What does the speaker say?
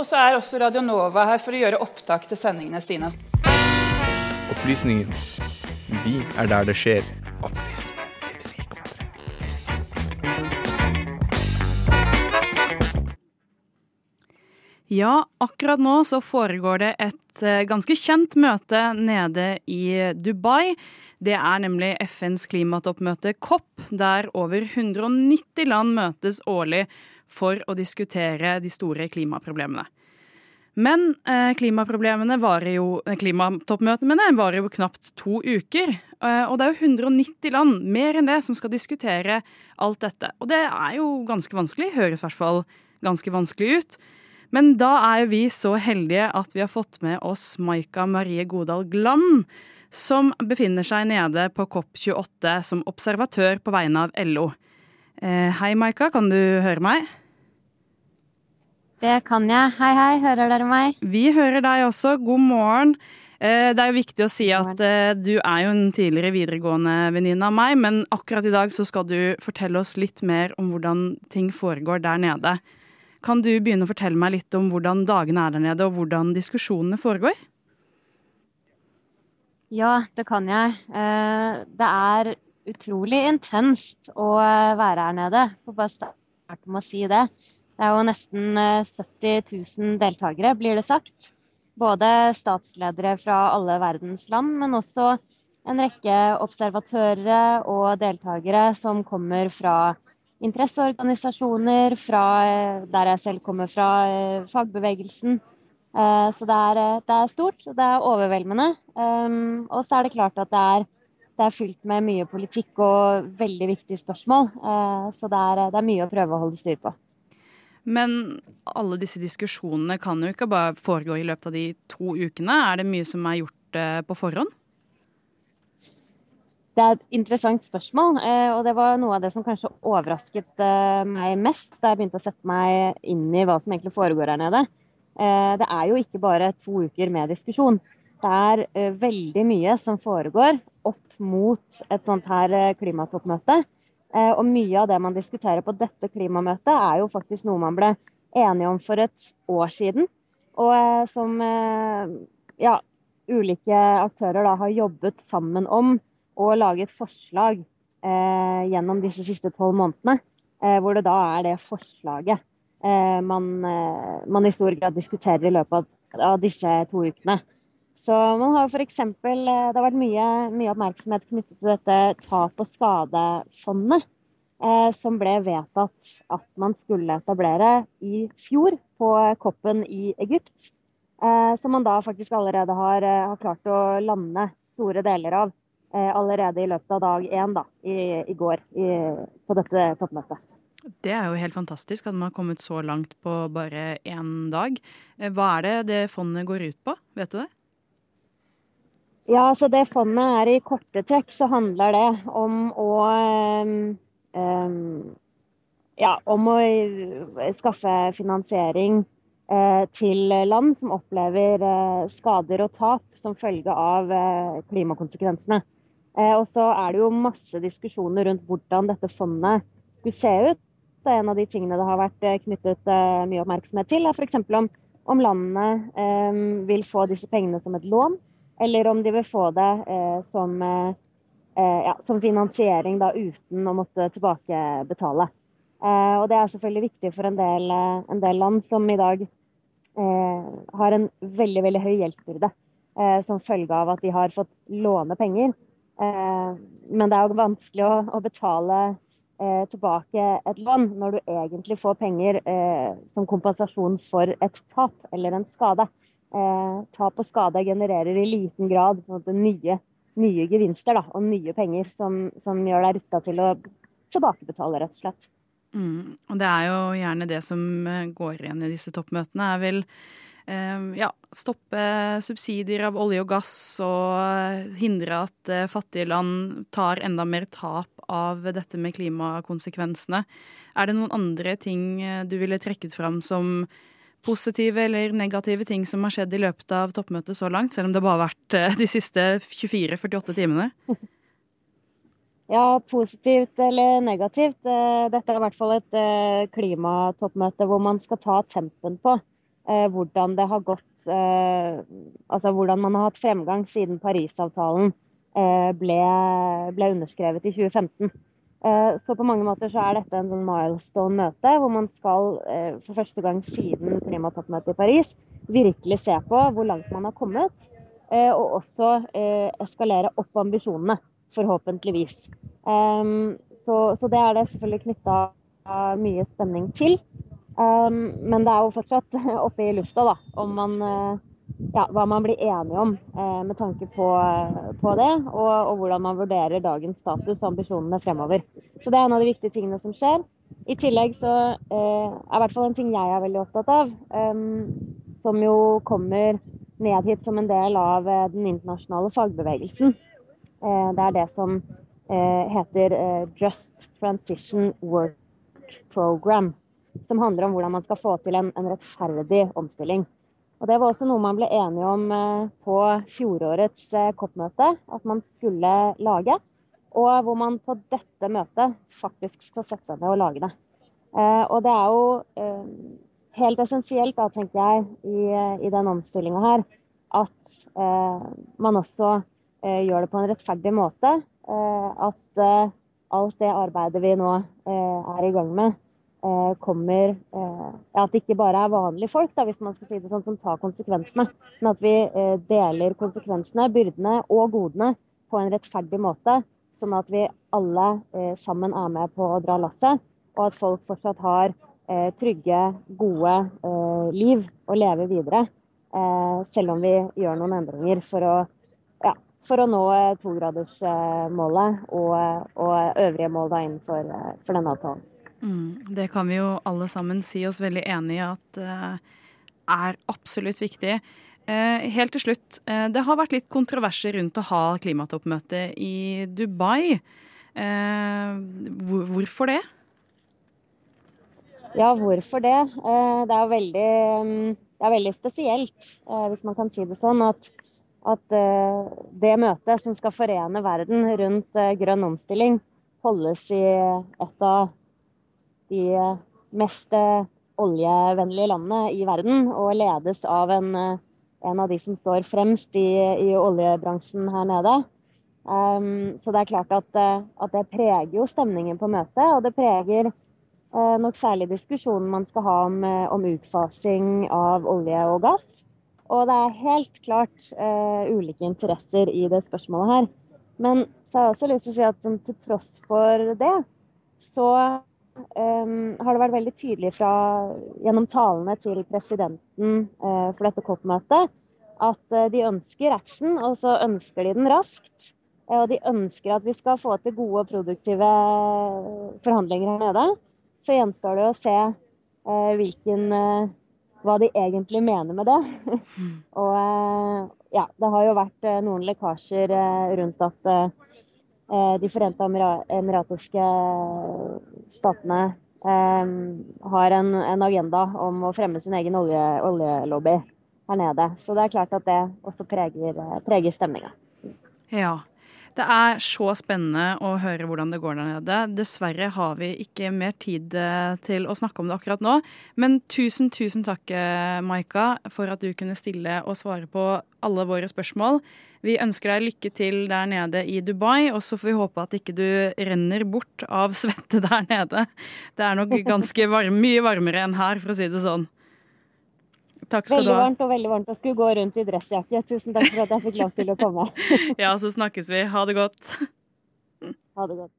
Og så er også Radio Nova her for å gjøre opptak til sendingene sine. Opplysningen. Vi er der det skjer. Opplysningen 99,3. Ja, akkurat nå så foregår det et eh, ganske kjent møte nede i Dubai. Det er nemlig FNs klimatoppmøte COP, der over 190 land møtes årlig for å diskutere de store klimaproblemene. Men eh, klimaproblemene varer jo, klimatoppmøtene klimatoppmøtene varer jo knapt to uker. Eh, og det er jo 190 land, mer enn det, som skal diskutere alt dette. Og det er jo ganske vanskelig, høres i hvert fall ganske vanskelig ut. Men da er jo vi så heldige at vi har fått med oss Maika Marie Godal Glam, som befinner seg nede på COP28 som observatør på vegne av LO. Eh, hei, Maika, kan du høre meg? Det kan jeg. Hei, hei, hører dere meg? Vi hører deg også. God morgen. Eh, det er jo viktig å si at eh, du er jo en tidligere videregående venninne av meg, men akkurat i dag så skal du fortelle oss litt mer om hvordan ting foregår der nede. Kan du begynne å fortelle meg litt om hvordan dagene er der nede, og hvordan diskusjonene foregår? Ja, det kan jeg. Eh, det er utrolig intenst å være her nede. Får bare starte med å si det. Det er jo nesten 70 eh, 000 deltakere, blir det sagt. Både statsledere fra alle verdens land, men også en rekke observatører og deltakere som kommer fra interesseorganisasjoner, fra der jeg selv kommer fra, fagbevegelsen. Eh, så det er, eh, det er, stort, og det er overveldende. Um, og så er det klart at det er, det er fylt med mye politikk og veldig viktige spørsmål. Eh, så det er, det er mye å prøve å holde styr på. Men alle disse diskusjonene kan jo ikke bare foregå i løpet av de to ukene. Er det mye som er gjort på forhånd? Det er et interessant spørsmål, og det var noe av det som kanskje overrasket meg mest da jeg begynte å sette meg inn i hva som egentlig foregår her nede. Eh, det er jo ikke bare to uker med diskusjon. Det er eh, veldig mye som foregår opp mot et sånt her eh, klimatoppmøte. Og mye av det man diskuterer på dette klimamøtet, er jo faktisk noe man ble enige om for et år siden. Og som ja, ulike aktører da har jobbet sammen om og laget forslag eh, gjennom disse siste tolv månedene. Eh, hvor det da er det forslaget Eh, man, eh, man, i stor grad diskuterer i løpet av, av disse to ukene. Så man har f.eks. Eh, det har vært mye, mye, oppmerksomhet knyttet til dette tap- og skadefondet. Eh, som ble vedtatt at man skulle etablere i fjor på koppen i Egypt. Eh, som man da faktisk allerede har, har, klart å lande store deler av. Eh, allerede i løpet av dag én da, i, i går i, på dette toppmøtet. Det er jo helt fantastisk at man har kommet så langt på bare én dag. Eh, hva er det det fondet går ut på, vet du det? Ja, så det fondet er i korte trekk, så handler det om å um, ja, om å skaffe finansiering uh, til land som opplever uh, skader og tap som følge av klimakonsekvensene. og så er det jo masse diskusjoner rundt hvordan dette fondet skulle se ut. Det er en av de tingene det har vært eh, knyttet eh, mye oppmerksomhet til, er f.eks. Om, om landene eh, vil få disse pengene som et lån, eller om de vil få det eh, som, eh, eh ja, som, finansiering da, uten å måtte tilbakebetale. og Det er selvfølgelig viktig for en del, en del land som i dag har en veldig veldig høy gjeldsbyrde som følge av at de har fått låne penger. men det er jo vanskelig å, å betale eh, tilbake et lån når du egentlig får penger eh, som kompensasjon for et tap eller en skade. Eh, tap og skade genererer i liten grad nye, nye, gevinster da, og nye penger som, som gjør deg rusta til å tilbakebetale, rett og slett. Mm, og det er jo gjerne det som eh, går igjen i disse toppmøtene, er vel Ehm, ja, stoppe subsidier av olje og gass og hindre at eh, fattige land tar enda mer tap av dette med klimakonsekvensene. Er det noen andre ting eh, du ville trekket fram som positive eller negative ting som har skjedd i løpet av toppmøtet så langt, selv om det bare har vært eh, de siste 24-48 timene? Ja, positivt eller negativt. Dette er i hvert fall et klimatoppmøte hvor man skal ta tempen på eh, hvordan det har gått Altså hvordan man har hatt fremgang siden Parisavtalen ble, ble underskrevet i 2015. Så på mange måter så er dette en sånn milestone-møte, hvor man skal for første gang siden klimatoppmøtet i Paris virkelig se på hvor langt man har kommet, og også eskalere opp ambisjonene, forhåpentligvis. Så, så det er det selvfølgelig knytta mye spenning til. Um, men det er jo fortsatt oppe i lufta da, om man, ja, hva man blir enige om eh, med tanke på, på det, og, og, hvordan man vurderer dagens status og ambisjonene fremover. Så det er en av de viktige tingene som skjer. I tillegg så eh, er i hvert fall en ting jeg er veldig opptatt av, eh, som jo kommer ned hit som en del av den internasjonale fagbevegelsen. det er det som heter Just Transition Work Program, som handler om hvordan man skal få til en, en rettferdig omstilling. Og Det var også noe man ble enige om eh, på fjorårets eh, COP-møte at man skulle lage. Og hvor man på dette møtet faktisk skal sette seg ned og lage det. Eh, og det er jo helt essensielt, da, tenker jeg, i, i den omstillinga her, at man også gjør det på en rettferdig måte. at alt det arbeidet vi nå eh, er i gang med, eh, kommer eh, At det ikke bare er vanlige folk, da, hvis man skal si det sånn, som tar konsekvensene. Men at vi deler konsekvensene, byrdene og godene på en rettferdig måte. Sånn at vi alle sammen er med på å dra lasset, og at folk fortsatt har trygge, gode liv å leve videre. selv om vi gjør noen endringer for å for å nå eh, togradersmålet og, og øvrige mål innenfor eh, for denne avtalen. Mm, det kan vi jo alle sammen si oss veldig enig i at uh, er absolutt viktig. Uh, helt til slutt, uh, det har vært litt kontroverser rundt å ha klimatoppmøte i Dubai. Hvor, hvorfor det? Ja, hvorfor det? Det er veldig, det er veldig spesielt, hvis man kan si det sånn, at at eh, det møtet som skal forene verden rundt eh, grønn omstilling, holdes i et av de eh, mest oljevennlige landene i verden, og ledes av en, en av de som står fremst i, i oljebransjen her nede. Um, så det er klart at, at, det preger jo stemningen på møtet, og det preger uh, nok særlig diskusjonen man skal ha om, om utfasing av olje og gass. Og det er helt klart uh, ulike interesser i det spørsmålet her. Men så har jeg også lyst til å si at til tross for det, så um, har det vært veldig tydelig fra, gjennom talene til presidenten uh, for dette COP-møtet at uh, de ønsker action, og så ønsker de den raskt. Og de ønsker at vi skal få til gode og produktive forhandlinger her nede. Så gjenstår det å se hvilken hva de egentlig mener med det. Mm. og eh, ja, det har jo vært eh, noen lekkasjer eh, rundt at De forente emiratiske statene har en, en, agenda om å fremme sin egen olje, oljelobby her nede. Så det er klart at det også preger, preger stemninga. Ja. Det er så spennende å høre hvordan det går der nede. Dessverre har vi ikke mer tid eh, til å snakke om det akkurat nå. Men tusen, tusen takk, eh, Maika, for at du kunne stille og svare på alle våre spørsmål. Vi ønsker deg lykke til der nede i Dubai, og så får vi håpe at ikke du renner bort av svette der nede. Det er nok ganske varm, mye varmere enn her, for å si det sånn. Takk skal veldig du ha. Veldig varmt og veldig varmt å skulle gå rundt i dressjakke. Tusen takk for at jeg fikk lov til å komme. ja, så snakkes vi. Ha det godt. Ha det godt.